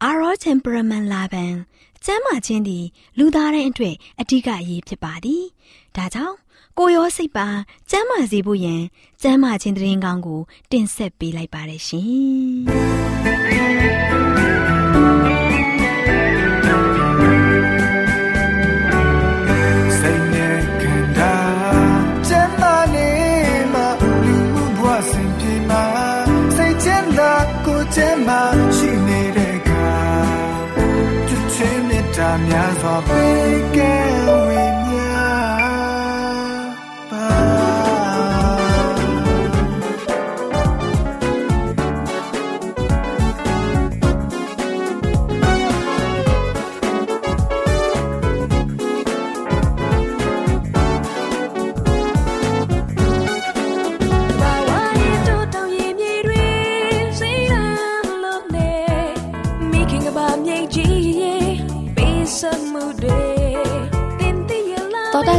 Our temperament လာပန်ကျမ်းမာခြင်းသည်လူသားတိုင်းအတွက်အထူးအရေးဖြစ်ပါသည်။ဒါကြောင့်ကိုရောစိတ်ပါကျမ်းမာစေဖို့ယင်ကျမ်းမာခြင်းတရင်ကောင်းကို တင်ဆက်ပေးလိုက်ပါတယ်ရှင်။ များစွာ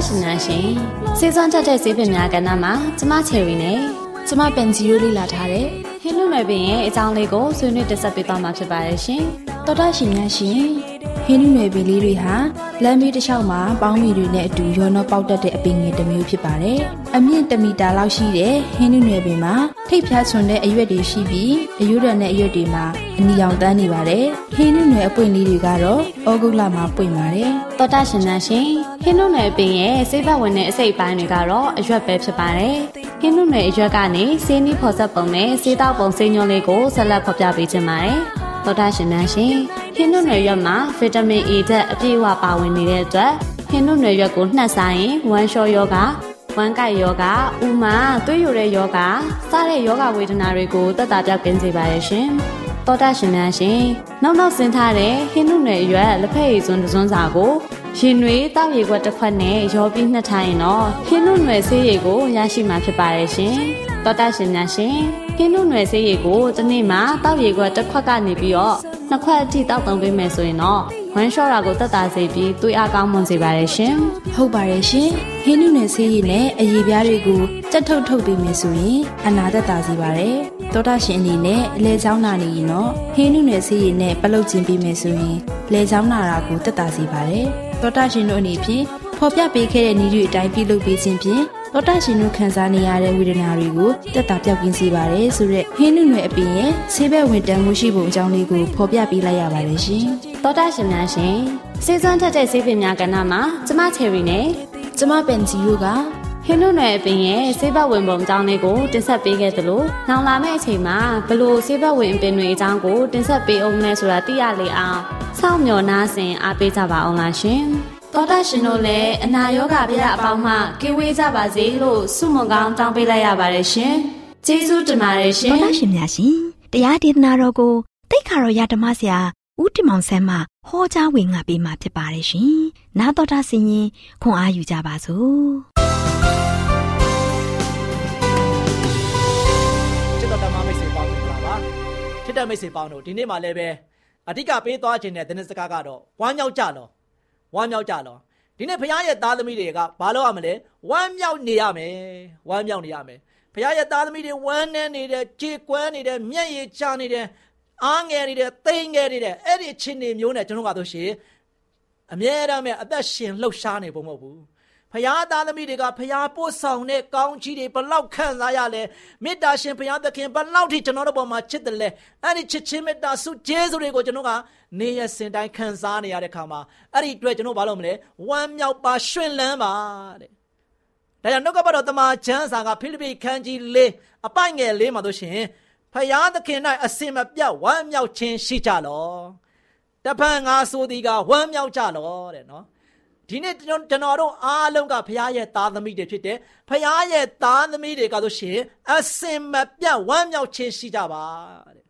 ရှင်များရှင်စေစွမ်းချက်တဲ့ဈေးပင်များကဏ္ဍမှာကျမချယ်ရီနဲ့ကျမပန်ဂျီယိုလေးလာထားတဲ့ဟင်းလူနယ်ပင်ရဲ့အကြောင်းလေးကိုဆွေးနွေးတင်ဆက်ပေးသွားမှာဖြစ်ပါတယ်ရှင်တော်တာရှင်များရှင်ဟင်းလူနယ်ပင်လေးတွေဟာလမ်းမေးတစ်လျှောက်မှာပေါင်းမီတွေနဲ့အတူရောနှောပေါက်တတ်တဲ့အပင်ငယ်တစ်မျိုးဖြစ်ပါတယ်အမြင့်1မီတာလောက်ရှိတဲ့ဟင်းလူနယ်ပင်မှာထိပ်ဖြားချွန်တဲ့အရွက်တွေရှိပြီးအရွက်ရတဲ့အရွက်တွေမှာအနီရောင်တန်းနေပါတယ်ဟင်းလူနယ်အပွင့်လေးတွေကတော့ဩဂုတ်လမှာပွင့်ပါတယ်တော်တာရှင်များရှင် ဟင်းနုနယ်ပင်ရဲ့ဆေးဘက်ဝင်တဲ့အစိတ်ပိုင်းတွေကတော့အရွက်ပဲဖြစ်ပါတယ်။ဟင်းနုနယ်အရွက်ကနေဆေးနီးဖော်ဆက်ပုံနဲ့ဆေးတောက်ပုံဆေးညွှန်းလေးကိုဆက်လက်ဖော်ပြပေးခြင်းပါတယ်။သောတာရှင်များရှင်ဟင်းနုနယ်ရွက်မှာဗီတာမင် A ဓာတ်အပြည့်အဝပါဝင်နေတဲ့အတွက်ဟင်းနုနယ်ရွက်ကိုနှက်ဆိုင်ရင်ဝမ်းလျှောယောဂဝမ်းကိုက်ယောဂဥမာသွေးယိုတဲ့ယောဂစတဲ့ယောဂဝေဒနာတွေကိုတက်တာပြောက်ကင်းစေပါရဲ့ရှင်။သောတာရှင်များရှင်နောက်နောက်ဆင်းထားတဲ့ဟင်းနုနယ်ရွက်လက်ဖက်ရည်စွန်းတစ်စွန်းစာကို ရင်နွေတောက်ရည်ခွက်တစ်ခွက်နဲ့ရောပြီးနှစ်ထားရင်တော့ဟင်းနုနွယ်ဆေးရည်ကိုရရှိမှာဖြစ်ပါတယ်ရှင်။တောတာရှင်များရှင်ဟင်းနုနွယ်ဆေးရည်ကိုတစ်နေ့မှာတောက်ရည်ခွက်တစ်ခွက်ကနေပြီးတော့နှစ်ခွက်အထိတောက်သုံးပေးမယ်ဆိုရင်တော့ဝမ်းလျှော့တာကိုတက်တာစေပြီးသွေးအားကောင်းမွန်စေပါတယ်ရှင်။ဟုတ်ပါတယ်ရှင်။ဟင်းနုနယ်ဆေးရည်နဲ့အရေးပြားတွေကိုကြက်ထုတ်ထုတ်ပေးမယ်ဆိုရင်အနာသက်သာစေပါတယ်။သောတာရှင်အနေနဲ့အလဲချောင်းနာနေရင်တော့ဟင်းနုနယ်ဆေးရည်နဲ့ပလုတ်ခြင်းပေးမယ်ဆိုရင်လဲချောင်းနာတာကိုတက်တာစေပါတယ်။ သောတာရှင်တို့အနေဖြင့်ဖော်ပြပေးခဲ့တဲ့နည်းတွေအတိုင်းပြုလုပ်ပေးခြင်းဖြင့်သောတာရှင်တို့ခံစားနေရတဲ့ဝေဒနာတွေကိုတက်တာပြောက်ကင်းစေပါတယ်ဆိုရက်ဟင်းနုနယ်အပြင်ရဲ့ဆေးဘက်ဝင်တန်းမှုရှိပုံအကြောင်းလေးကိုဖော်ပြပေးလိုက်ရပါတယ်ရှင်။သောတာရှင်များရှင်စေစွမ်းထက်တဲ့ဆေးပင်များကဏ္ဍမှာကျမချယ်ရီနဲ့ကျမပန်ဂျီယိုကဟင်းနုနယ်အပြင်ရဲ့ဆေးဘက်ဝင်ပုံအကြောင်းလေးကိုတင်ဆက်ပေးခဲ့သလိုနောက်လာမယ့်အချိန်မှာဘလို့ဆေးဘက်ဝင်အပင်တွေအကြောင်းကိုတင်ဆက်ပေးအောင်လဲဆိုတာသိရလေအောင် စောင့်မျှော်နားဆင်အားပေးကြပါအောင်လားရှင်။သောတာရှင်တို့လည်းအနာရောဂါပြအပေါင်းမှကင်းဝေးကြပါစေလို့ဆုမွန်ကောင်းတောင်းပေးလိုက်ရပါတယ်ရှင်။ကျေးဇူးတင်ပါတယ်ရှင်။သောတာရှင်များရှင်တရားဒေသနာတော်ကိုတိတ်ခါတော်ရဓမ္မဆရာဦးတင်မောင်ဆန်းမှဟောကြားဝင်ငါပေးมาဖြစ်ပါတယ်ရှင်။နာတော်တာဆင်ရင်ခွန်အားယူကြပါစို့ချစ်တော်ဓမ္မမိတ်ဆွေပေါင်းမင်္ဂလာပါချစ်တော်မိတ်ဆွေပေါင်းတို့ဒီနေ့မှလည်းပဲ အဓိကပေးသွားခြင်းတဲ့သတင်းစကားကတော့ဝမ်းမြောက်ကြလောဝမ်းမြောက်ကြလောဒီနေ့ဘုရားရဲ့သားသမီးတွေကဘာလို့ရမလဲဝမ်းမြောက်နေရမယ်ဝမ်းမြောက်နေရမယ်ဘုရားရဲ့သားသမီးတွေဝမ်းနေနေတယ်ကြေကွမ်းနေတယ်မျက်ရည်ကျနေတယ်အားငယ်နေတယ်သိငယ်နေတယ်အဲ့ဒီအချင်းတွေမျိုးနဲ့ကျွန်တော်ကတော့ရှင်အမြဲတမ်းပဲအသက်ရှင်လှုပ်ရှားနေဖို့မဟုတ်ဘူး ဖရာသားသမီးတွေကဖရာပို့ဆောင်တဲ့ကောင်းကြီးတွေဘလောက်ခံစားရလဲမေတ္တာရှင်ဖရာသခင်ဘလောက်ထိကျွန်တော်တို့ပေါ်မှာချစ်တယ်လဲအဲ့ဒီချစ်ချင်းမေတ္တာဆုကျေးဇူးတွေကိုကျွန်တော်ကနေရစင်တိုင်းခံစားနေရတဲ့ခါမှာအဲ့ဒီအတွက်ကျွန်တော်ဘာလုပ်မလဲဝမ်းမြောက်ပါရှင်လန်းပါတဲ့ဒါကြောင့်နှုတ်ကပတ်တော်တမန်ကျမ်းစာကဖိလိပ္ပိခန်းကြီး၄အပိုင်ငယ်၄မှာတို့ရှင်ဖယားသခင်၌အစင်မပြတ်ဝမ်းမြောက်ခြင်းရှိကြလောတပံငါဆိုသည်ကဝမ်းမြောက်ကြလောတဲ့နော် ဒီနေ့ကျွန်တော်တို့အားလုံးကဖရားရဲ့သားသမီးတွေဖြစ်တယ်ဖရားရဲ့သားသမီးတွေကဆိုရှင်အစင်မပြတ်ဝမ်းမြောက်ခြင်းရှိကြပါတဲ့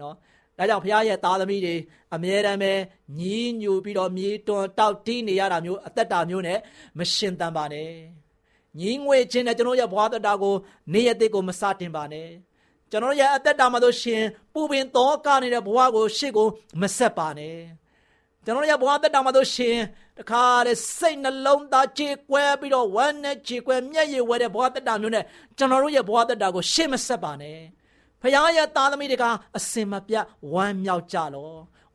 နော်ဒါကြောင့်ဖရားရဲ့သားသမီးတွေအမြဲတမ်းပဲညီးညူပြီးတော့မြေတွန်တောက်တီးနေရတာမျိုးအသက်တာမျိုးနဲ့မရှင်တန်ပါနဲ့ညီးငွေခြင်းနဲ့ကျွန်တော်ရဲ့ဘဝတတာကိုနေရတဲ့ကိုမစတင်ပါနဲ့ကျွန်တော်ရဲ့အသက်တာမှာဆိုရှင်ပူပင်သောကနေတဲ့ဘဝကိုရှေ့ကိုမဆက်ပါနဲ့ ကျွန်တော်ရဲ့ဘဝသက်တာမှာဆိုရှင်တခါတဲ့စိတ်နှလုံးသားကြေကွဲပြီးတော့ဝမ်းနဲ့ကြေကွဲမျက်ရည်ဝဲတဲ့ဘဝသက်တာမျိုးနဲ့ကျွန်တော်တို့ရဲ့ဘဝသက်တာကိုရှေ့မဆက်ပါနဲ့ဖခင်ရဲ့သားသမီးတွေကအစင်မပြတ်ဝမ်းမြောက်ကြလော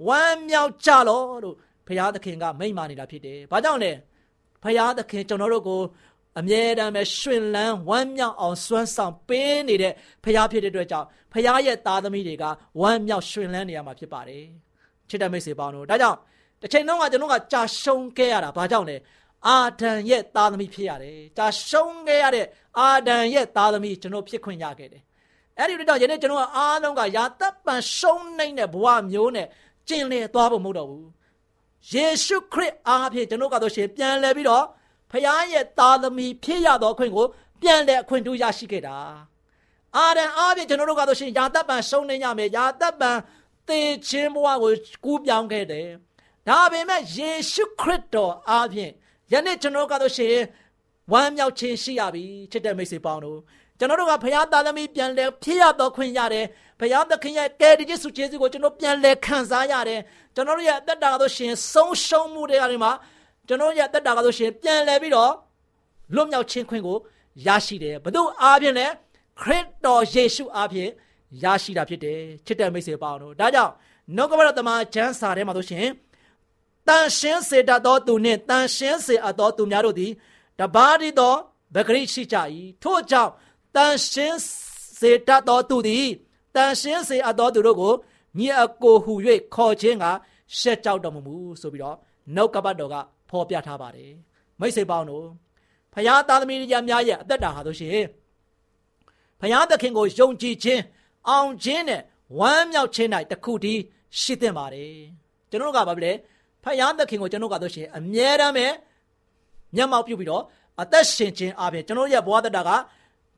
ဝမ်းမြောက်ကြလောလို့ဖခင်သခင်ကမိန့်မာနေတာဖြစ်တယ်။ဘာကြောင့်လဲဖခင်သခင်ကျွန်တော်တို့ကိုအမြဲတမ်းပဲရှင်လန်းဝမ်းမြောက်အောင်စွမ်းဆောင်ပေးနေတဲ့ဖခင်ဖြစ်တဲ့အတွက်ကြောင့်ဖခင်ရဲ့သားသမီးတွေကဝမ်းမြောက်ရှင်လန်းနေရမှာဖြစ်ပါတယ်။ချစ်တဲ့မိတ်ဆွေပေါင်းတို့ဒါကြောင့် တစ်ချိန်လုံးကကျွန်တော်ကကြာရှုံးခဲ့ရတာဘာကြောင့်လဲအာဒံရဲ့သားသမီးဖြစ်ရတယ်ကြာရှုံးခဲ့ရတဲ့အာဒံရဲ့သားသမီးကျွန်တော်ဖြစ်ခွင့်ရခဲ့တယ်အဲ့ဒီတော့ယနေ့ကျွန်တော်ကအားလုံးကယာတပ်ပံရှုံးနေတဲ့ဘဝမျိုးနဲ့ကျင်လည်သွားဖို့မဟုတ်တော့ဘူးယေရှုခရစ်အားဖြင့်ကျွန်တော်ကတော့ရှင်ပြန်လဲပြီးတော့ဖခင်ရဲ့သားသမီးဖြစ်ရသောအခွင့်ကိုပြန်လဲအခွင့်တူရရှိခဲ့တာအာဒံအားဖြင့်ကျွန်တော်တို့ကတော့ရှင်ယာတပ်ပံရှုံးနေကြမယ်ယာတပ်ပံသေခြင်းဘဝကိုကူးပြောင်းခဲ့တယ် ဒါပေမဲ့ယေရှုခရစ်တော်အားဖြင့်ယနေ့ကျွန်တော်ကတော့ရှင်ဝမ်းမြောက်ခြင်းရှိရပြီချစ်တဲ့မိတ်ဆွေပေါင်းတို့ကျွန်တော်တို့ကဘုရားသားသမီးပြန်လဲဖြစ်ရတော့ခွင့်ရတယ်ဘုရားသခင်ရဲ့ကယ်တင်စုကျေးဇူးကိုကျွန်တော်ပြန်လဲခံစားရတယ်ကျွန်တော်တို့ရဲ့အသက်တာကတော့ရှင်ဆုံးရှုံးမှုတွေကနေမှာကျွန်တော်ရဲ့အသက်တာကတော့ရှင်ပြန်လဲပြီးတော့လွတ်မြောက်ခြင်းခွင့်ကိုရရှိတယ်ဘု து အားဖြင့်လဲခရစ်တော်ယေရှုအားဖြင့်ရရှိတာဖြစ်တယ်ချစ်တဲ့မိတ်ဆွေပေါင်းတို့ဒါကြောင့်နှုတ်ကပတော်တမန်ကျမ်းစာထဲမှာဆိုရှင် တန်ရှင်းစေတတ်သောသူနှင့်တန်ရှင်းစေအပ်သောသူများတို့သည်တပါးတည်းသောဗဂရိရှိကြ၏ထို့ကြောင့်တန်ရှင်းစေတတ်သောသူသည်တန်ရှင်းစေအပ်သောသူတို့ကိုညီအကိုဟူ၍ခေါ်ခြင်းကရှက်ကြောက်တော်မမူဆိုပြီးတော့နှုတ်ကပတ်တော်ကဖော်ပြထားပါတယ်မိတ်ဆွေပေါင်းတို့ဖခင်သားသမီးများရဲ့အသက်တာဟာဆိုရှင်ဖခင်သခင်ကိုယုံကြည်ခြင်းအောင်ခြင်းနဲ့ဝမ်းမြောက်ခြင်း၌တခုတည်းရှိသင့်ပါတယ်ကျွန်တော်ကဘာဖြစ်လဲ ဖယားသခင်ကိုကျွန်တော်ကတော့ရှင်အမြဲတမ်းပဲမျက်မှောက်ပြုပြီးတော့အသက်ရှင်ခြင်းအပြင်ကျွန်တော်ရဲ့ဘဝတတာက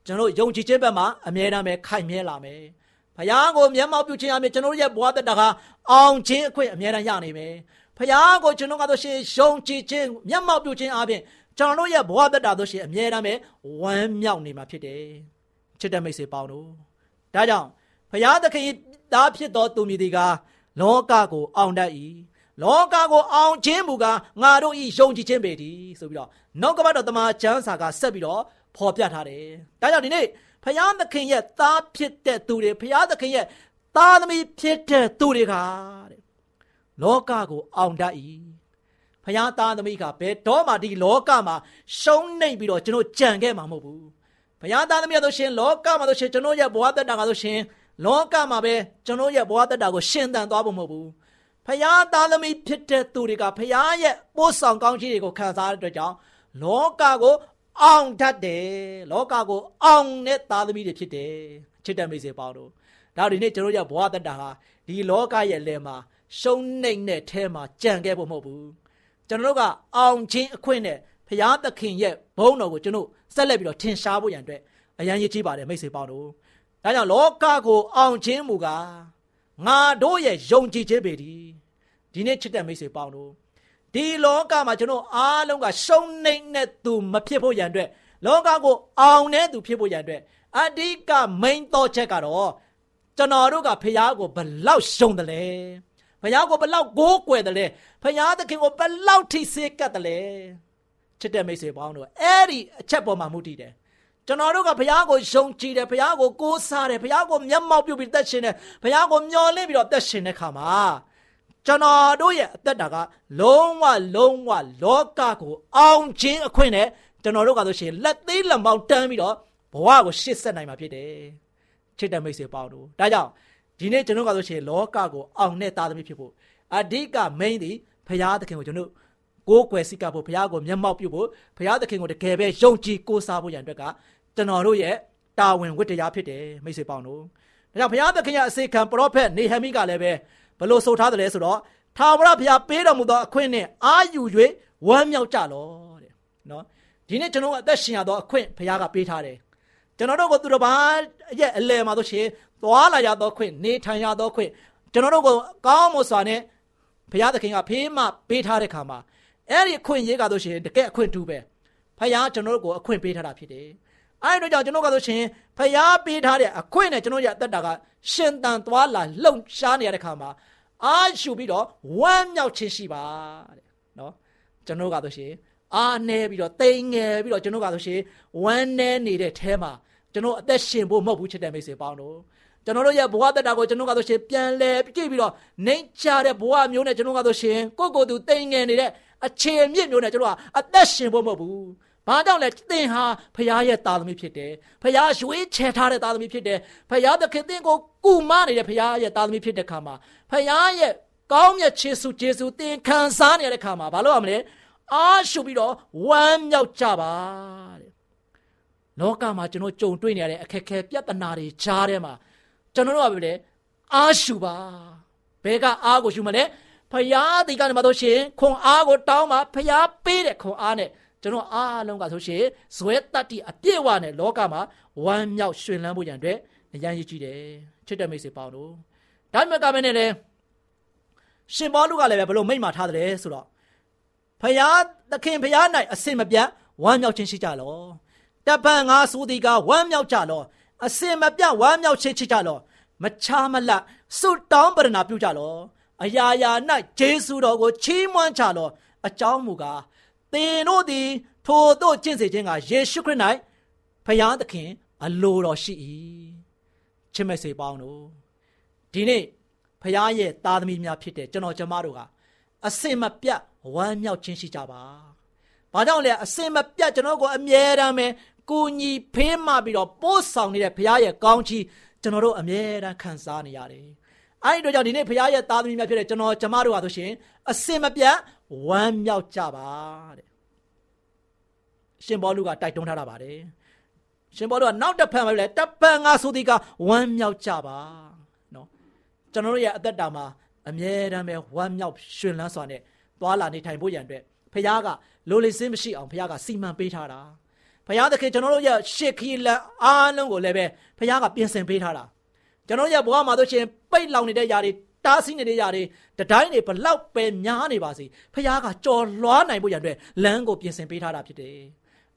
ကျွန်တော်ယုံကြည်ခြင်းဘက်မှာအမြဲတမ်းပဲခိုင်မြဲလာမယ်ဖယားကိုမျက်မှောက်ပြုခြင်းအပြင်ကျွန်တော်ရဲ့ဘဝတတာကအောင်ခြင်းအခွင့်အမြဲတမ်းရနိုင်မယ်ဖယားကိုကျွန်တော်ကတော့ရှင်ယုံကြည်ခြင်းမျက်မှောက်ပြုခြင်းအပြင်ကျွန်တော်ရဲ့ဘဝတတာတို့ရှင်အမြဲတမ်းပဲဝမ်းမြောက်နေမှာဖြစ်တယ်ချစ်တဲ့မိတ်ဆွေပေါင်းတို့ဒါကြောင့်ဖယားသခင်သားဖြစ်တော်သူမြည်ဒီကလောကကိုအောင်တတ်၏ လောကကိုအောင်ခြင်းမူကားငါတို့ဤယုံကြည်ခြင်းပေတည်းဆိုပြီးတော့နောက်ကပတ်တော်တမန်ကျမ်းစာကဆက်ပြီးတော့ဖော်ပြထားတယ်။ဒါကြောင့်ဒီနေ့ဖယားသခင်ရဲ့သားဖြစ်တဲ့သူတွေဖယားသခင်ရဲ့သားသမီးဖြစ်တဲ့သူတွေကတဲ့လောကကိုအောင်တတ်၏ဖယားသားသမီးကဘယ်တော့မှဒီလောကမှာရှုံးနေပြီးတော့ကျွန်တော်ကြံခဲ့မှာမဟုတ်ဘူး။ဖယားသားသမီးတို့ရှင်လောကမှာတို့ရှင်ကျွန်တော်ရဲ့ဘဝတက်တာကတို့ရှင်လောကမှာပဲကျွန်တော်ရဲ့ဘဝတက်တာကိုရှင်သန်သွားဖို့မဟုတ်ဘူး။ ဖယားသားသမီးဖြစ်တဲ့သူတွေကဖယားရဲ့ပို့ဆောင်ကောင်းချီးတွေကိုခံစားရတဲ့အတွက်ကြောင့်လောကကိုအောင်တတ်တယ်လောကကိုအောင်တဲ့သားသမီးတွေဖြစ်တယ်ချစ်တဲ့မိစေပေါင်းတို့ဒါဒီနေ့ကျွန်တော်ရဘဝတတာဟာဒီလောကရဲ့လယ်မှာရှုံးနှိမ့်တဲ့အဲမှာကြံခဲ့ဖို့မဟုတ်ဘူးကျွန်တော်တို့ကအောင်ခြင်းအခွင့်နဲ့ဖယားသခင်ရဲ့ဘုန်းတော်ကိုကျွန်တော်ဆက်လက်ပြီးတော့ထင်ရှားဖို့ရန်အတွက်အရန်ရည်ကြီးပါတယ်မိစေပေါင်းတို့ဒါဒါကြောင့်လောကကိုအောင်ခြင်းမူကား ငါတို့ရဲ့ယုံကြည်ခြင်းပေသည်ဒီနေ့ချစ်တဲ့မိတ်ဆွေပေါင်းတို့ဒီလောကမှာကျွန်တော်အားလုံးကရှုံးနိမ့်တဲ့သူမဖြစ်ဖို့ရန်အတွက်လောကကိုအောင်တဲ့သူဖြစ်ဖို့ရန်အတွက်အဓိက main တော့ချက်ကတော့ကျွန်တော်တို့ကဖះကိုဘလောက်ရှုံးတယ်လဲဖះကိုဘလောက်ကိုးကွယ်တယ်လဲဖះသခင်ကိုဘလောက်ထိစေကတ်တယ်လဲချစ်တဲ့မိတ်ဆွေပေါင်းတို့အဲ့ဒီအချက်ပေါ်မှာမူတည်တယ် ကျွန်တော်တို့ကဘုရားကိုယုံကြည်တယ်ဘုရားကိုကိုးစားတယ်ဘုရားကိုမျက်မှောက်ပြုပြီးသက်ရှင်တယ်ဘုရားကိုမျှော်လင့်ပြီးတော့သက်ရှင်တဲ့ခါမှာကျွန်တော်တို့ရဲ့အသက်တာကလုံးဝလုံးဝလောကကိုအောင်ခြင်းအခွင့်နဲ့ကျွန်တော်တို့ကဆိုရှင်လက်သေးလက်မောင်းတန်းပြီးတော့ဘဝကိုရှစ်ဆက်နိုင်မှာဖြစ်တယ်ချစ်တဲ့မိတ်ဆွေပေါင်းတို့ဒါကြောင့်ဒီနေ့ကျွန်တော်ကဆိုရှင်လောကကိုအောင်တဲ့သားသမီးဖြစ်ဖို့အဓိက main သည်ဘုရားသခင်ကိုကျွန်တော်ကိုးကွယ်စိတ်ကဖို့ဘုရားကိုမျက်မှောက်ပြုဖို့ဘုရားသခင်ကိုတကယ်ပဲယုံကြည်ကိုးစားဖို့ရန်အတွက်က ကျွန်တော်တို့ရဲ့တာဝန်ဝတ္တရားဖြစ်တယ်မိတ်ဆွေပေါင်းတို့ဒါကြောင့်ဘုရားသခင်ရဲ့အစေခံပရောဖက်နေဟမိကလည်းပဲဘလို့ဆိုထားတယ်လဲဆိုတော့ထာဝရဘုရားပေးတော်မူသောအခွင့်နဲ့အာယူ၍ဝမ်းမြောက်ကြလောတဲ့နော်ဒီနေ့ကျွန်တော်အသက်ရှင်ရသောအခွင့်ဘုရားကပေးထားတယ်ကျွန်တော်တို့ကိုသူတော်ဘာရဲ့အလယ်မှာဆိုရှင်သွားလာရသောခွင့်နေထိုင်ရသောခွင့်ကျွန်တော်တို့ကိုကောင်းမွန်စွာနဲ့ဘုရားသခင်ကဖေးမပေးထားတဲ့ခါမှာအဲ့ဒီအခွင့်ရေးကဆိုရှင်တကယ်အခွင့်တူပဲဘုရားကျွန်တော်တို့ကိုအခွင့်ပေးထားတာဖြစ်တယ် အဲ့ဒီတော့ကျွန်တော်ကဆိုရှင်ဖျားပေးထားတဲ့အခွင့်နဲ့ကျွန်တော်ရအသက်တာကရှင်တန်သွားလာလှုပ်ရှားနေရတဲ့ခါမှာအာရှုပြီးတော့ဝမ်းမြောက်ခြင်းရှိပါတဲ့နော်ကျွန်တော်ကဆိုရှင်အာနေပြီးတော့တိမ်ငယ်ပြီးတော့ကျွန်တော်ကဆိုရှင်ဝမ်းနေနေတဲ့အဲမှာကျွန်တော်အသက်ရှင်ဖို့မဟုတ်ဘူးချစ်တဲ့မိတ်ဆွေပေါင်းတို့ကျွန်တော်တို့ရဲ့ဘဝတက်တာကိုကျွန်တော်ကဆိုရှင်ပြန်လဲကြည့်ပြီးတော့နှိမ်ချတဲ့ဘဝမျိုးနဲ့ကျွန်တော်ကဆိုရှင်ကိုယ့်ကိုယ်သူတိမ်ငယ်နေတဲ့အခြေအမြင့်မျိုးနဲ့ကျွန်တော်ကအသက်ရှင်ဖို့မဟုတ်ဘူး ဘာကြောင့်လဲသင်ဟာဖခင်ရဲ့သားသမီးဖြစ်တယ်ဖခင်ရွေးချယ်ထားတဲ့သားသမီးဖြစ်တယ်ဖခင်သခင်သင်ကိုကုမနေတဲ့ဖခင်ရဲ့သားသမီးဖြစ်တဲ့ခါမှာဖခင်ရဲ့ကောင်းမြတ်ခြေဆုကျေးဇူးသင်ခံစားနေရတဲ့ခါမှာဘာလို့ရမလဲအားရှုပြီးတော့ဝမ်းမြောက်ကြပါတဲ့လောကမှာကျွန်တော်ကြုံတွေ့နေရတဲ့အခက်အခဲပြဿနာတွေကြားထဲမှာကျွန်တော်တို့ကပဲလေအားရှုပါဘဲကအားကိုရှုမလဲဖယားဒီကနေမှတော့ရှင်ခွန်အားကိုတောင်းပါဖယားပေးတဲ့ခွန်အားနဲ့ ကျွန်တော်အားလုံးကဆိုရှင်ဇွဲတတ္တိအပြည့်ဝနဲ့လောကမှာဝမ်းမြောက်ရှင်လန်းဖို့ရန်အတွက်အရန်ရည်ကြည့်တယ်ချစ်တဲ့မိတ်ဆွေပေါင်းတို့ဒါမှမကမနဲ့လေရှင်ပေါလုကလည်းပဲဘလို့မိတ်မာထားတယ်ဆိုတော့ဖယားသခင်ဖယား၌အစင်မပြတ်ဝမ်းမြောက်ခြင်းရှိကြလောတပန်ငါဆိုသည်ကဝမ်းမြောက်ကြလောအစင်မပြတ်ဝမ်းမြောက်ခြင်းရှိကြလောမချားမလတ်စွတောင်းပရဏာပြုကြလောအရာရာ၌ဂျေစုတော်ကိုချီးမွမ်းကြလောအကြောင်းမူကား သင်တို့သည် ထိုတို့ကျင့်စေခြင်းကယေရှုခရစ်၌ဖယားသခင် အလိုတော်ရှိ၏ချစ်မစေပေါင်းတို့ဒီနေ့ဖယားရဲ့သားသမီးများဖြစ်တဲ့ကျွန်တော်ကျမတို့ကအစင်မပြတ်ဝမ်းမြောက်ခြင်းရှိကြပါ။ဘာကြောင့်လဲအစင်မပြတ်ကျွန်တော်ကိုအမြဲတမ်းပဲကိုညီဖေးမှပြီးတော့ပို့ဆောင်နေတဲ့ဖရားရဲ့ကောင်းချီးကျွန်တော်တို့အမြဲတမ်းခံစားနေရတယ်။အဲဒီတို့ကြောင့်ဒီနေ့ဖရားရဲ့သားသမီးများဖြစ်တဲ့ကျွန်တော်ကျမတို့ဟာဆိုရှင်အစင်မပြတ် ဝမ်းမြောက်ကြပါတဲ့ရှင်ဘောလူကတိုက်တွန်းထားတာပါတယ်ရှင်ဘောလူကနောက်တစ်ဖန်ပဲလေတပန်ငါဆိုသည်ကဝမ်းမြောက်ကြပါနော်ကျွန်တော်တို့ရဲ့အသက်တာမှာအမြဲတမ်းပဲဝမ်းမြောက်ရှင်လန်းစွာနဲ့သွာလာနေထိုင်ဖို့ရန်အတွက်ဖခင်ကလိုလေစင်းမရှိအောင်ဖခင်ကစီမံပေးထားတာဖခင်သခင်ကျွန်တော်တို့ရဲ့ရှေခီလန်အားလုံးကိုလည်းပဲဖခင်ကပြင်ဆင်ပေးထားတာကျွန်တော်တို့ရဲ့ဘဝမှာဆိုရှင်ပိတ်လောင်နေတဲ့ຢာတွေ တားဆီးနေတဲ့ຢာတွေတတိုင်းတွေဘလောက်ပဲများနေပါစေဖခင်ကကြော်လွှားနိုင်ဖို့ရန်အတွက်လမ်းကိုပြင်ဆင်ပေးထားတာဖြစ်တယ်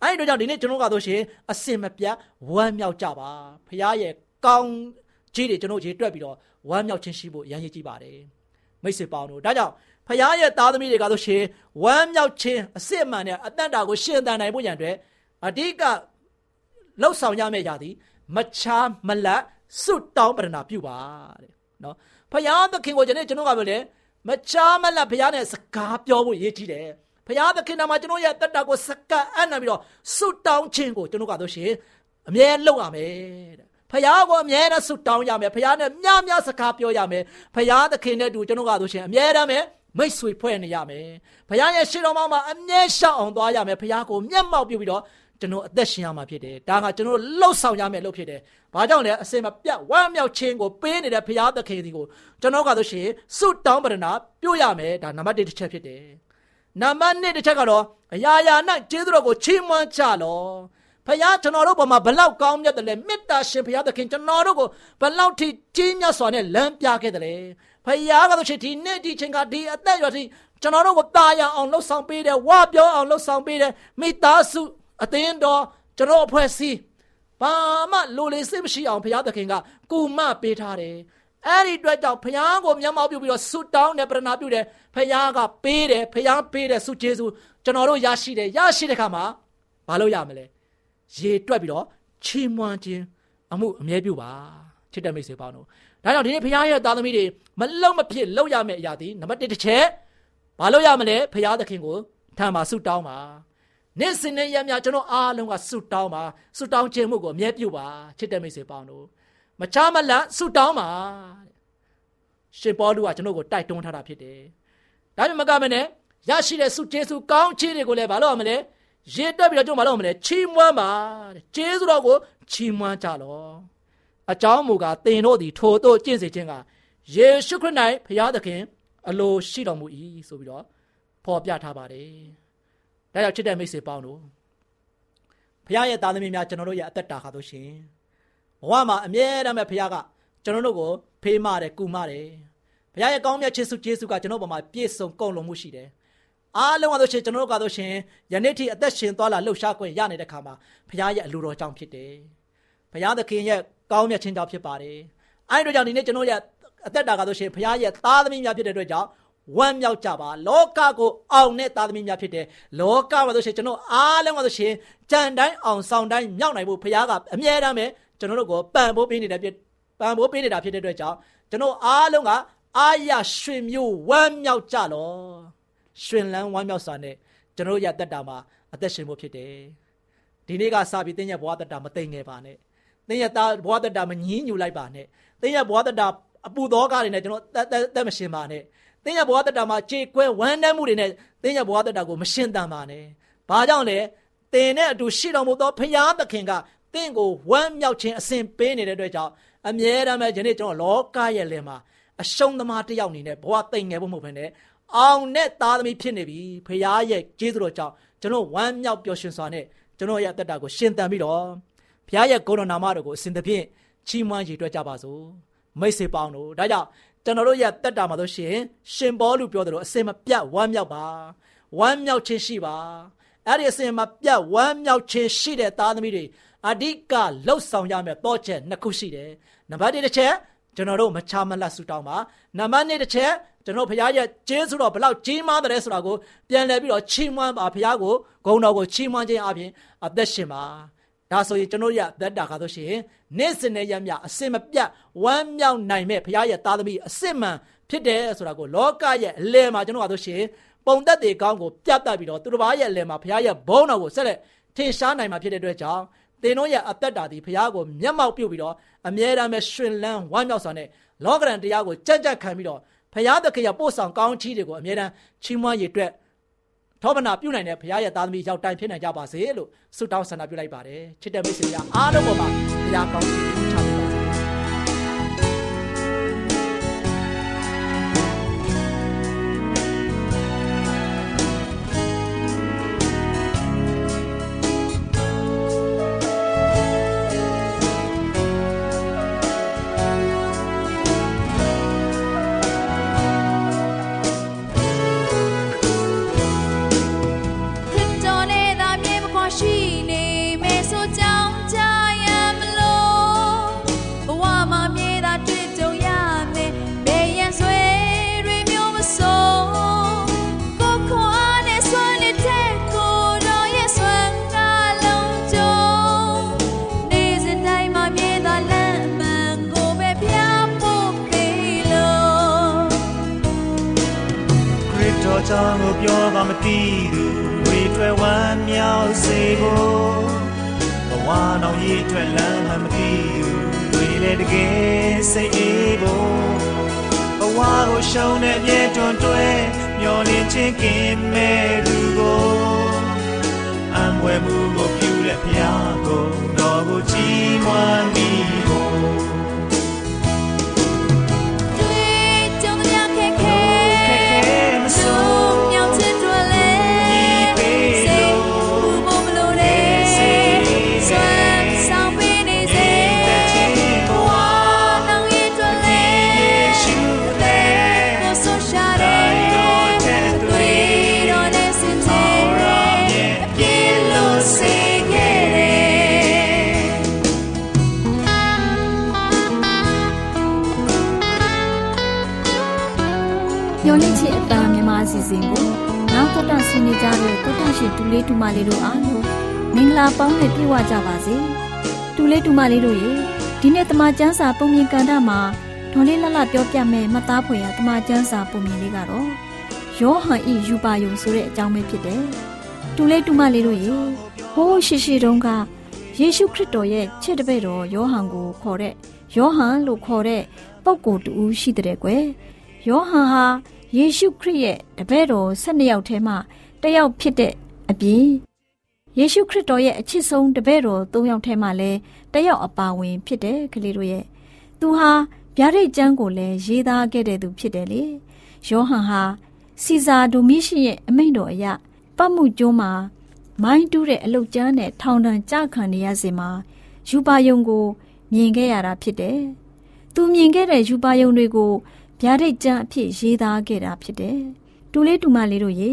အဲ့ဒီတော့ကြောင့်ဒီနေ့ကျွန်တော်ကဆိုရှင်အစင်မပြတ်ဝမ်းမြောက်ကြပါဖခင်ရဲ့ကောင်းကြီးတွေကျွန်တော်ရေတွက်ပြီးတော့ဝမ်းမြောက်ခြင်းရှိဖို့ရန်ရည်ကြည့်ပါတယ်မိတ်ဆွေပေါင်းတို့ဒါကြောင့်ဖခင်ရဲ့သားသမီးတွေကဆိုရှင်ဝမ်းမြောက်ခြင်းအစစ်အမှန်နဲ့အတန်တာကိုရှင်သန်နိုင်ဖို့ရန်အတွက်အဓိကလှုပ်ဆောင်ရမယ့်ຢာသည်မချားမလတ်စွတ်တောင်းပရဏာပြုပါတဲ့နော် ဖခင်သခင်ကိုကျွန်တော်ကပြောလေမချားမလတ်ဖခင်နဲ့စကားပြောဖို့ရည်ကြီးတယ်ဖခင်သခင်နာမှာကျွန်တော်ရဲ့တက်တာကိုစကတ်အံ့နာပြီးတော့စွတ်တောင်းခြင်းကိုကျွန်တော်ကတော့ရှင်အမြဲလုပ်ရမယ်တဲ့ဖယားကိုအမြဲတမ်းဆုတောင်းရမယ်ဖယားနဲ့မြများများစကားပြောရမယ်ဖယားသခင်နဲ့တူကျွန်တော်ကဆိုရှင်အမြဲတမ်းပဲမိတ်ဆွေဖွဲ့နေရမယ်ဖယားရဲ့ရှေ့တော်မှာအမြဲရှောက်အောင်သွားရမယ်ဖယားကိုမျက်မှောက်ပြုပြီးတော့ ကျွန်တော်အသက်ရှင်ရမှာဖြစ်တယ်ဒါကကျွန်တော်လှုပ်ဆောင်ရမယ်လို့ဖြစ်တယ်ဘာကြောင့်လဲအစင်မပြတ်ဝမ်းမြောက်ခြင်းကိုပေးနေတဲ့ဖယားသခင်ဒီကိုကျွန်တော်ကဆိုရှင်ဆုတောင်းပရဏပြုရမယ်ဒါနံပါတ်1တစ်ချက်ဖြစ်တယ်နံပါတ်2တစ်ချက်ကတော့အရာရာ၌ကျေးဇူးတော်ကိုချီးမွမ်းကြလောဖဖခင်ကျွန်တော်တို့ပေါ်မှာဘလောက်ကောင်းမြတ်တယ်လဲမေတ္တာရှင်ဖခင်သခင်ကျွန်တော်တို့ကိုဘလောက်ထိကြီးမြတ်စွာနဲ့လမ်းပြခဲ့တယ်လဲဖခင်ကဆိုရှင်ဒီနေ့ဒီချိန်ကဒီအသက်ရွယ်ထိကျွန်တော်တို့ကိုတာယာအောင်လှုပ်ဆောင်ပေးတယ်ဝါပြောအောင်လှုပ်ဆောင်ပေးတယ်မိသားစု အသင်းတော်ကျွန်တော်အဖွဲ့အစည်းဘာမှလိုလေစိတ်မရှိအောင်ဘုရားသခင်ကကူမပေးထားတယ်အဲ့ဒီအတွက်ကြောင့်ဘုရားကိုမျက်မှောက်ပြုပြီးတော့ဆုတောင်းတယ်ပရနာပြုတယ်ဘုရားကပေးတယ်ဘုရားပေးတယ်ဆုကျေးဇူးကျွန်တော်တို့ရရှိတယ်ရရှိတဲ့ခါမှာမလုပ်ရမလဲရေတွက်ပြီးတော့ချီးမွမ်းခြင်းအမှုအမြဲပြုပါချစ်တဲ့မိတ်ဆွေပေါင်းတို့ဒါကြောင့်ဒီနေ့ဘုရားရဲ့သားသမီးတွေမလုံမဖြစ်လောက်ရမယ့်အရာဒီနံပါတ်1တစ်ချက်ဘာလို့ရမလဲဘုရားသခင်ကိုထံမှာဆုတောင်းပါ နေ့စဉ်နဲ့ရမြကျွန်တော်အားလုံးကဆုတောင်းပါဆုတောင်းခြင်းမှုကိုအမြဲပြုပါချစ်တဲ့မိတ်ဆွေပေါင်းတို့မချမလန့်ဆုတောင်းပါရှင်ပေါလုကကျွန်တော်ကိုတိုက်တွန်းထားတာဖြစ်တယ်ဒါပေမဲ့မကမနဲ့ရရှိတဲ့ဆုကျေးဇူးကောင်းချီးတွေကိုလည်းဘာလို့ရမလဲရေတွက်ပြီးတော့ကျွန်တော်ဘာလို့မလဲချီးမွမ်းပါကျေးဇူးတော်ကိုချီးမွမ်းကြလော့အကြောင်းမူကားသင်တို့သည်ထိုတို့ကျင့်စေခြင်းကယေရှုခရစ်၌ဘုရားသခင် အလိုရှိတော်မူ၏ဆိုပြီးတော့ဖော်ပြထားပါတယ်။ ဒါကြောင့်ချစ်တဲ့မိတ်ဆွေပေါင်းတို့ဘုရားရဲ့သားသမီးများကျွန်တော်တို့ရဲ့အသက်တာခါလို့ရှင်ဘဝမှာအမြဲတမ်းပဲဘုရားကကျွန်တော်တို့ကိုဖေးမတယ်ကူမတယ်။ဘုရားရဲ့ကောင်းမြတ်ခြင်းစုကျေးဇူးကကျွန်တော်တို့ပေါ်မှာပြည့်စုံကုန်လုံးမှုရှိတယ်။အားလုံးကဆိုရှင်ကျွန်တော်တို့ကဆိုရှင်ယနေ့ထိအသက်ရှင်သွားလာလှုပ်ရှားခွင့်ရနေတဲ့ခါမှာဘုရားရဲ့အလိုတော်ကြောင့်ဖြစ်တယ်။ဘုရားသခင်ရဲ့ကောင်းမြတ်ခြင်းကြောင့်ဖြစ်ပါတယ်။အဲဒီတို့ကြောင့်ဒီနေ့ကျွန်တော်ရဲ့အသက်တာကဆိုရှင်ဘုရားရဲ့သားသမီးများဖြစ်တဲ့အတွက်ကြောင့် ဝမ်းမြောက်ကြပါလောကကိုအောင်တဲ့သားသမီးများဖြစ်တယ်လောကမှာဆိုရှင်ကျွန်တော်အားလုံးကဆိုရှင်ကြံတိုင်းအောင်ဆောင်တိုင်းမြောက်နိုင်ဖို့ဘုရားကအမြဲတမ်းပဲကျွန်တော်တို့ကိုပံ့ပိုးပေးနေတဲ့ဖြစ်ပံ့ပိုးပေးနေတာဖြစ်တဲ့အတွက်ကြောင့်ကျွန်တော်အားလုံးကအာရရွှင်မျိုးဝမ်းမြောက်ကြလောရွှင်လန်းဝမ်းမြောက်စွာနဲ့ကျွန်တော်ရဲ့တက်တာမှာအသက်ရှင်ဖို့ဖြစ်တယ်ဒီနေ့ကစပြီးတင်းရဲ့ဘဝတက်တာမသိငယ်ပါနဲ့တင်းရဲ့ဘဝတက်တာမငင်းညူလိုက်ပါနဲ့တင်းရဲ့ဘဝတက်တာအပူသောကားတွေနဲ့ကျွန်တော်တက်တက်မရှင်ပါနဲ့ သင်ရဲ့ဘဝတက်တာမှာကြေကွဲဝမ်းနည်းမှုတွေနဲ့သင်ရဲ့ဘဝတက်တာကိုမရှင်းတန်ပါနဲ့။ဘာကြောင့်လဲ။သင်နဲ့အတူရှိတော်မူသောဖရာသခင်ကသင်ကိုဝမ်းမြောက်ခြင်းအစဉ်ပေးနေတဲ့အတွက်ကြောင့်အမြဲတမ်းပဲယနေ့ကျွန်တော်လောကရဲ့လယ်မှာအရှုံးသမားတစ်ယောက်အနေနဲ့ဘဝသိမ့်ငယ်ဖို့မဟုတ်ဘဲနဲ့အောင်နဲ့သားသမီးဖြစ်နေပြီဖရာရဲ့ကျေးဇူးတော်ကြောင့်ကျွန်တော်ဝမ်းမြောက်ပျော်ရွှင်စွာနဲ့ကျွန်တော်ရဲ့အသက်တာကိုရှင်သန်ပြီးတော့ဖရာရဲ့ဂုဏ်တော်နာမတော်ကိုအစဉ်သဖြင့်ချီးမွမ်းရည်တွက်ကြပါစို့မိတ်ဆွေပေါင်းတို့ဒါကြောင့် ကျွန်တော်တို့ရဲ့တက်တာမှာဆိုရှင်ရှင်ဘောလူပြောတယ်လို့အစင်မပြတ်ဝမ်းမြောက်ပါဝမ်းမြောက်ခြင်းရှိပါအဲ့ဒီအစင်မပြတ်ဝမ်းမြောက်ခြင်းရှိတဲ့သားသမီးတွေအဓိကလှုပ်ဆောင်ရမယ့်တော့ချက်နှစ်ခုရှိတယ်နံပါတ်1တစ်ချက်ကျွန်တော်တို့မချမလတ်ဆူတောင်းပါနံပါတ်2တစ်ချက်ကျွန်တော်ဘုရားရဲ့ကျေးဇူးတော်ဘလောက်ကြီးမားတယ်ဆိုတာကိုပြန်လည်ပြီးတော့ချီးမွမ်းပါဘုရားကိုဂုဏ်တော်ကိုချီးမွမ်းခြင်းအပြင်အသက်ရှင်ပါ ဒါဆိုရင်ကျွန်တော်ရသက်တာကားဆိုရှင်နေ့စဉ်နဲ့ရမြအစင်မပြတ်ဝမ်းမြောက်နိုင်မဲ့ဘုရားရဲ့သားသမီးအစစ်မှန်ဖြစ်တယ်ဆိုတာကိုလောကရဲ့အလယ်မှာကျွန်တော်ကဆိုရှင်ပုံသက်တွေကောင်းကိုပြတ်တတ်ပြီးတော့သူတစ်ပါးရဲ့အလယ်မှာဘုရားရဲ့ဘုန်းတော်ကိုဆက်လက်ထင်ရှားနိုင်မှာဖြစ်တဲ့အတွက်ကြောင့်သင်တို့ရဲ့အသက်တာဒီဘုရားကိုမျက်မှောက်ပြုပြီးတော့အမြဲတမ်းပဲရှင်လန်းဝမ်းမြောက်စွာနဲ့လောကရန်တရားကိုကြက်ကြက်ခံပြီးတော့ဘုရားသခင်ရဲ့ပို့ဆောင်ကောင်းချီးတွေကိုအမြဲတမ်းချီးမွမ်းရည်အတွက် ထောပနာပြုနိုင်တဲ့ဘုရားရဲ့သားသမီးရောက်တိုင်ဖြစ်နိုင်ကြပါစေလို့ဆုတောင်းဆန္ဒပြုလိုက်ပါတယ်ချစ်တဲ့မိတ်ဆွေများအားလုံးပေါ်မှာဘုရားကောင်းချီး ကြောင်းကိုပြောပါမသိသူတွေတွေ့ဝမ်းမြောက်စေဖို့ဘဝတော်ရည်ထွက်လမ်းမှမသိသူတွေလည်းတကယ်စိတ်အေးဖို့ဘဝကိုရှုံးတဲ့မြေတွန်တွဲမျောလင်းချင်းကင်မဲ့သူကိုအံွယ်မှုကိုပြုတဲ့ဖျားကိုတော်ကိုချီးမွမ်းမိ ရှင်ဒူလေးဒူမလေးတို့အားလုံးမင်္ဂလာပေါင်းနဲ့ပြည့်ဝကြပါစေဒူလေးဒူမလေးတို့ရေဒီနေ့တမချန်းစာပုံမြင်ကန်တာမှာဒေါ်လေးလှလှပြောပြမယ်မှတ်သားဖွယ်ရတမချန်းစာပုံမြင်လေးကတော့ယောဟန်ဤယူပါယုံဆိုတဲ့အကြောင်းပဲဖြစ်တယ်ဒူလေးဒူမလေးတို့ရေဟိုးရှိရှိတုန်းကယေရှုခရစ်တော်ရဲ့ချစ်တဲ့ဘဲတော်ယောဟန်ကိုခေါ်တဲ့ယောဟန်လို့ခေါ်တဲ့ပုဂ္ဂိုလ်တူရှိတဲ့ကွယ်ယောဟန်ဟာယေရှုခရစ်ရဲ့တပည့်တော်၁၂ယောက်ထဲမှာတယောက်ဖြစ်တဲ့ အပြင်ယေရှုခရစ်တော်ရဲ့အချစ်ဆုံးတပည့်တော်၃ယောက်ထဲမှာလည်းတယောက်အပါဝင် ဖြစ်တဲ့ကလေးတို့ရဲ့သူဟာဗျာဒိတ်ကျမ်းကိုလည်းရေးသားခဲ့တဲ့သူဖြစ်တယ်လေယောဟန်ဟာစီဇာဒိုမီရှင်ရဲ့အမိန့်တော်အရပတ်မှုကျွန်းမှာမိုင်းတူးတဲ့အလုတ်ကျန်းနဲ့ထောင်ဒဏ်ကြခံနေရစဉ်မှာယူပါယုံကို မြင်ခဲ့ရတာဖြစ်တယ်။သူမြင်ခဲ့တဲ့ယူပါယုံတွေကိုဗျာဒိတ်ကျမ်းအဖြစ်ရေးသားခဲ့တာဖြစ်တယ်။တူလေးတူမလေးတို့ရေ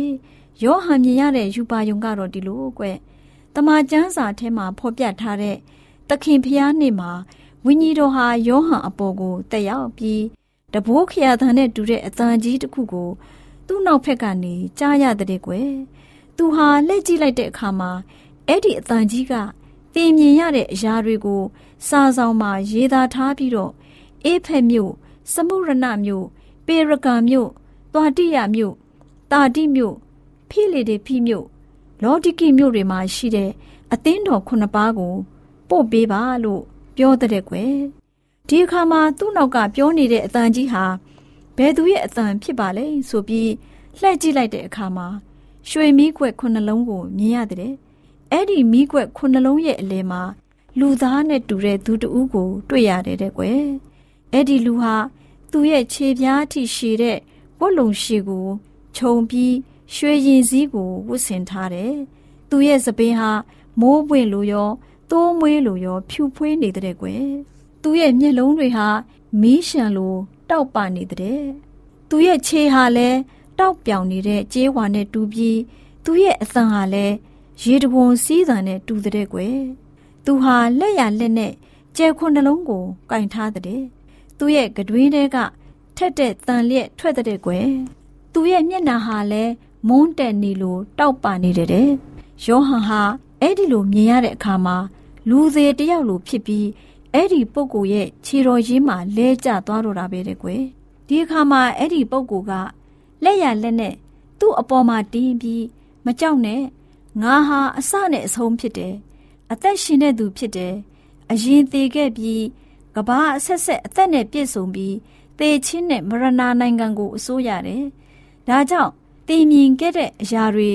ယောဟန်မြင်ရတဲ့ယူပါယုံကတော့ဒီလိုကွ။တမန်ကျမ်းစာထဲမှာဖော်ပြထားတဲ့သခင်ဖျားနေ့မှာဝိညာဉ်တော်ဟာယောဟန်အပေါ်ကိုတက်ရောက်ပြီးတဘိုးခရသံနဲ့တူတဲ့အတန်ကြီးတစ်ခုကိုသူ့နောက်ဖက်ကနေကြားရတဲ့ကွယ်။သူဟာလက်ကြည့်လိုက်တဲ့အခါမှာအဲ့ဒီအတန်ကြီးကသင်မြင်ရတဲ့အရာတွေကိုစာဆောင်မှာရေးသားထားပြီးတော့အေဖက်မြို့စမုရဏမြို့ပေရကာမြို့သွာတိယမြို့တာတိမြို့ ဖိလေတေဖိမြို့လောဒိကိမြို့တွေမှာရှိတဲ့အသင်းတော်ခုနှစ်ပါးကို ပို့ပေးပါလို့ပြောတဲ့ကွယ်ဒီအခါမှာသူ့နောက်ကပြောနေတဲ့အတန်ကြီးဟာဘယ်သူရဲ့အတန်ဖြစ်ပါလဲဆိုပြီးလှည့်ကြည့်လိုက်တဲ့အခါမှာရွှေမီးခွက်ခုနှလုံးကိုမြင်ရတဲ့အဲ့ဒီမီးခွက်ခုနှလုံးရဲ့အလယ်မှာလူသားနဲ့တူတဲ့သူတဦးကို တွေ့ရတယ်တဲ့ကွယ်အဲ့ဒီလူဟာသူ့ရဲ့ခြေပြားထိရှည်တဲ့ဝတ်လုံရှည်ကိုခြုံပြီး ရွှေရင်စည်းကိုဝတ်ဆင်ထားတယ်။သူ့ရဲ့စပင်းဟာမိုးပွင့်လိုရောသိုးမွေးလိုရော ဖြူဖွေးနေတဲ့ကွယ်။သူ့ရဲ့မျက်လုံးတွေဟာမီးရှံလိုတောက်ပနေတဲ့။သူ့ရဲ့ခြေဟာလည်းတောက်ပြောင်နေတဲ့ကြေးဝါနဲ့တူပြီးသူ့ရဲ့အသံဟာလည်းရေတပွန်စီးသံနဲ့တူတဲ့ကွယ်။သူဟာလက်ရလက်နဲ့ကျဲခွန်းနှလုံးကိုကင်ထားတဲ့သူ့ရဲ့ကတွင်းထဲကထက်တဲ့တန်လျက်ထွက်တဲ့ကွယ်သူ့ရဲ့မျက်နှာဟာလည်း မုန်းတက်နေလို့တောက်ပါနေတယ်တဲ့ယောဟန်ဟာအဲ့ဒီလိုမြင်ရတဲ့အခါမှာလူသေးတယောက်လိုဖြစ်ပြီးအဲ့ဒီပုဂ္ဂိုလ်ရဲ့ခြေတော်ရင်းမှာလဲကျသွားတော့တာပဲတဲ့ကွယ်ဒီအခါမှာအဲ့ဒီပုဂ္ဂိုလ်ကလက်ရလက်နဲ့သူ့အပေါ်မှာတင်းပြီးမကြောက်နဲ့ငါဟာအစနဲ့အဆုံးဖြစ်တယ်အသက်ရှင်တဲ့သူဖြစ်တယ်အရင်သေးခဲ့ပြီးကဘာအဆက်ဆက်အသက်နဲ့ပြည့်စုံပြီးသေချင်းနဲ့မရဏနိုင်ငံကိုအစိုးရတယ်။ဒါကြောင့် တည်မြင်ခဲ့တဲ့အရာတွေ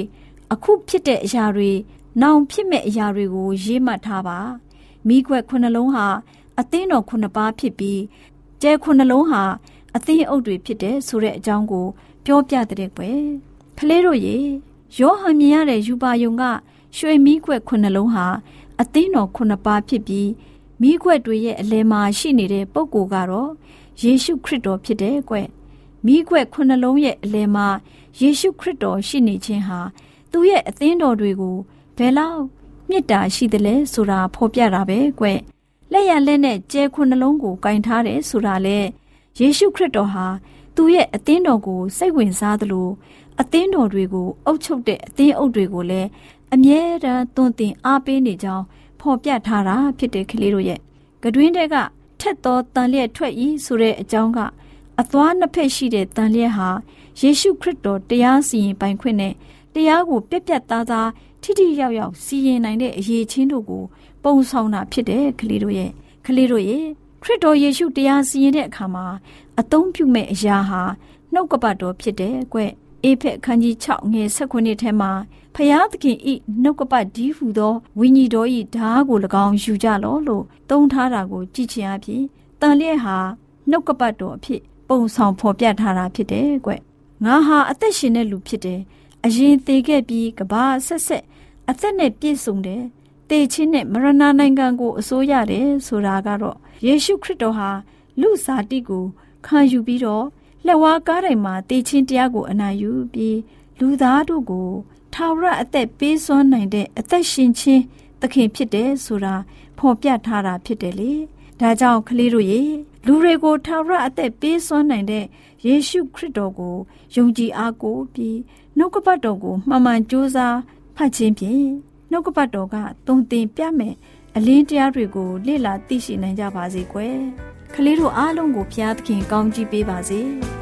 အခုဖြစ်တဲ့အရာတွေနောင်ဖြစ်မဲ့အရာတွေကိုရေးမှတ်ထားပါ။မိခွက်ခုနှလုံးဟာအသင်းတော်ခုနှစ်ပါးဖြစ်ပြီးကျဲခုနှလုံးဟာအသင်းအုပ်တွေဖြစ်တဲ့ဆိုတဲ့အကြောင်းကို ပြောပြတဲ့ကွယ်။ကလေးတို့ရေယောဟန်မြင်ရတဲ့ယူပါယုံကရွှေမိခွက်ခုနှလုံးဟာအသင်းတော်ခုနှစ်ပါးဖြစ်ပြီးမိခွက်တွေရဲ့အလယ်မှာရှိနေတဲ့ပုံကိုကတော့ယေရှုခရစ်တော်ဖြစ်တယ်ကွ မိခွက်ခုနှလုံးရဲ့အလယ်မှာယေရှုခရစ်တော်ရှိနေခြင်းဟာသူ့ရဲ့အသင်းတော်တွေကိုဘယ်လောက်မြစ်တာရှိသလဲဆိုတာဖော်ပြတာပဲကွလက်ရလက်နဲ့ကျဲခုနှလုံးကိုကင်ထားတယ်ဆိုတာလေယေရှုခရစ်တော်ဟာသူ့ရဲ့အသင်းတော်ကိုစိတ်ဝင်စားသလိုအသင်းတော်တွေကိုအုပ်ချုပ်တဲ့အသင်းအုပ်တွေကိုလည်းအမြဲတမ်းသွန်သင်အားပေးနေကြောင်းဖော်ပြထားတာဖြစ်တဲ့ကလေးတို့ရဲ့ကတွင်းတဲကထက်သောတန်လျက်ထွက်ဤဆိုတဲ့အကြောင်းက အသွားနှစ်ဖက်ရှိတဲ့တန်လျက်ဟာယေရှုခရစ်တော်တရားစီရင်ပိုင်ခွင့်နဲ့တရားကိုပြက်ပြက်သားသားထိထိရောက်ရောက်စီရင်နိုင်တဲ့အရေးချင်းတို့ကိုပုံဆောင်တာဖြစ်တဲ့ကလေးတို့ရဲ့ကလေးတို့ရဲ့ခရစ်တော်ယေရှုတရားစီရင်တဲ့အခါမှာအသုံးပြုမဲ့အရာဟာနှုတ်ကပတ်တော်ဖြစ်တယ်ကွအေဖက်ခန်းကြီး6ငယ်16ထဲမှာဖျားသခင်ဤနှုတ်ကပတ်ဒီဟုသောဝိညာဉ်တော်ဤဓာကို၎င်းယူကြလောလို့သုံးထားတာကိုကြည့်ချင်အဖြစ်တန်လျက်ဟာနှုတ်ကပတ်တော်အဖြစ် ပုံဆောင်ဖော်ပြထားတာဖြစ်တယ်ကွငါဟာအသက်ရှင်တဲ့လူဖြစ်တယ်အရင်သေးခဲ့ပြီးကဘာဆက်ဆက်အသက်နဲ့ပြည့်စုံတယ်တေချင်းနဲ့မရဏနိုင်ငံကိုအစိုးရတယ်ဆိုတာကတော့ယေရှုခရစ်တော်ဟာလူစားတိကိုခံယူပြီးတော့လက်ဝါးကားတိုင်မှာတေချင်းတရားကိုအနာယူပြီးလူသားတို့ကိုထာဝရအသက်ပေးစွမ်းနိုင်တဲ့အသက်ရှင်ခြင်းသခင်ဖြစ်တယ်ဆိုတာဖော်ပြထားတာဖြစ်တယ်လေဒါကြောင့်ကလေးတို့ရေ လူတွေကိုထာဝရအသက်ပေးစွမ်းနိုင်တဲ့ယေရှုခရစ်တော်ကိုယုံကြည်အားကိုးပြီးနှုတ်ကပတ်တော်ကိုမှန်မှန်ကြိုးစားဖတ်ခြင်းဖြင့်နှုတ်ကပတ်တော်ကတုံသင်ပြမယ်အလင်းတရားတွေကိုလေ့လာသိရှိနိုင်ကြပါစေကွယ်။ကလေးတို့အားလုံးကိုဘုရားသခင်ကောင်းချီးပေးပါစေ။။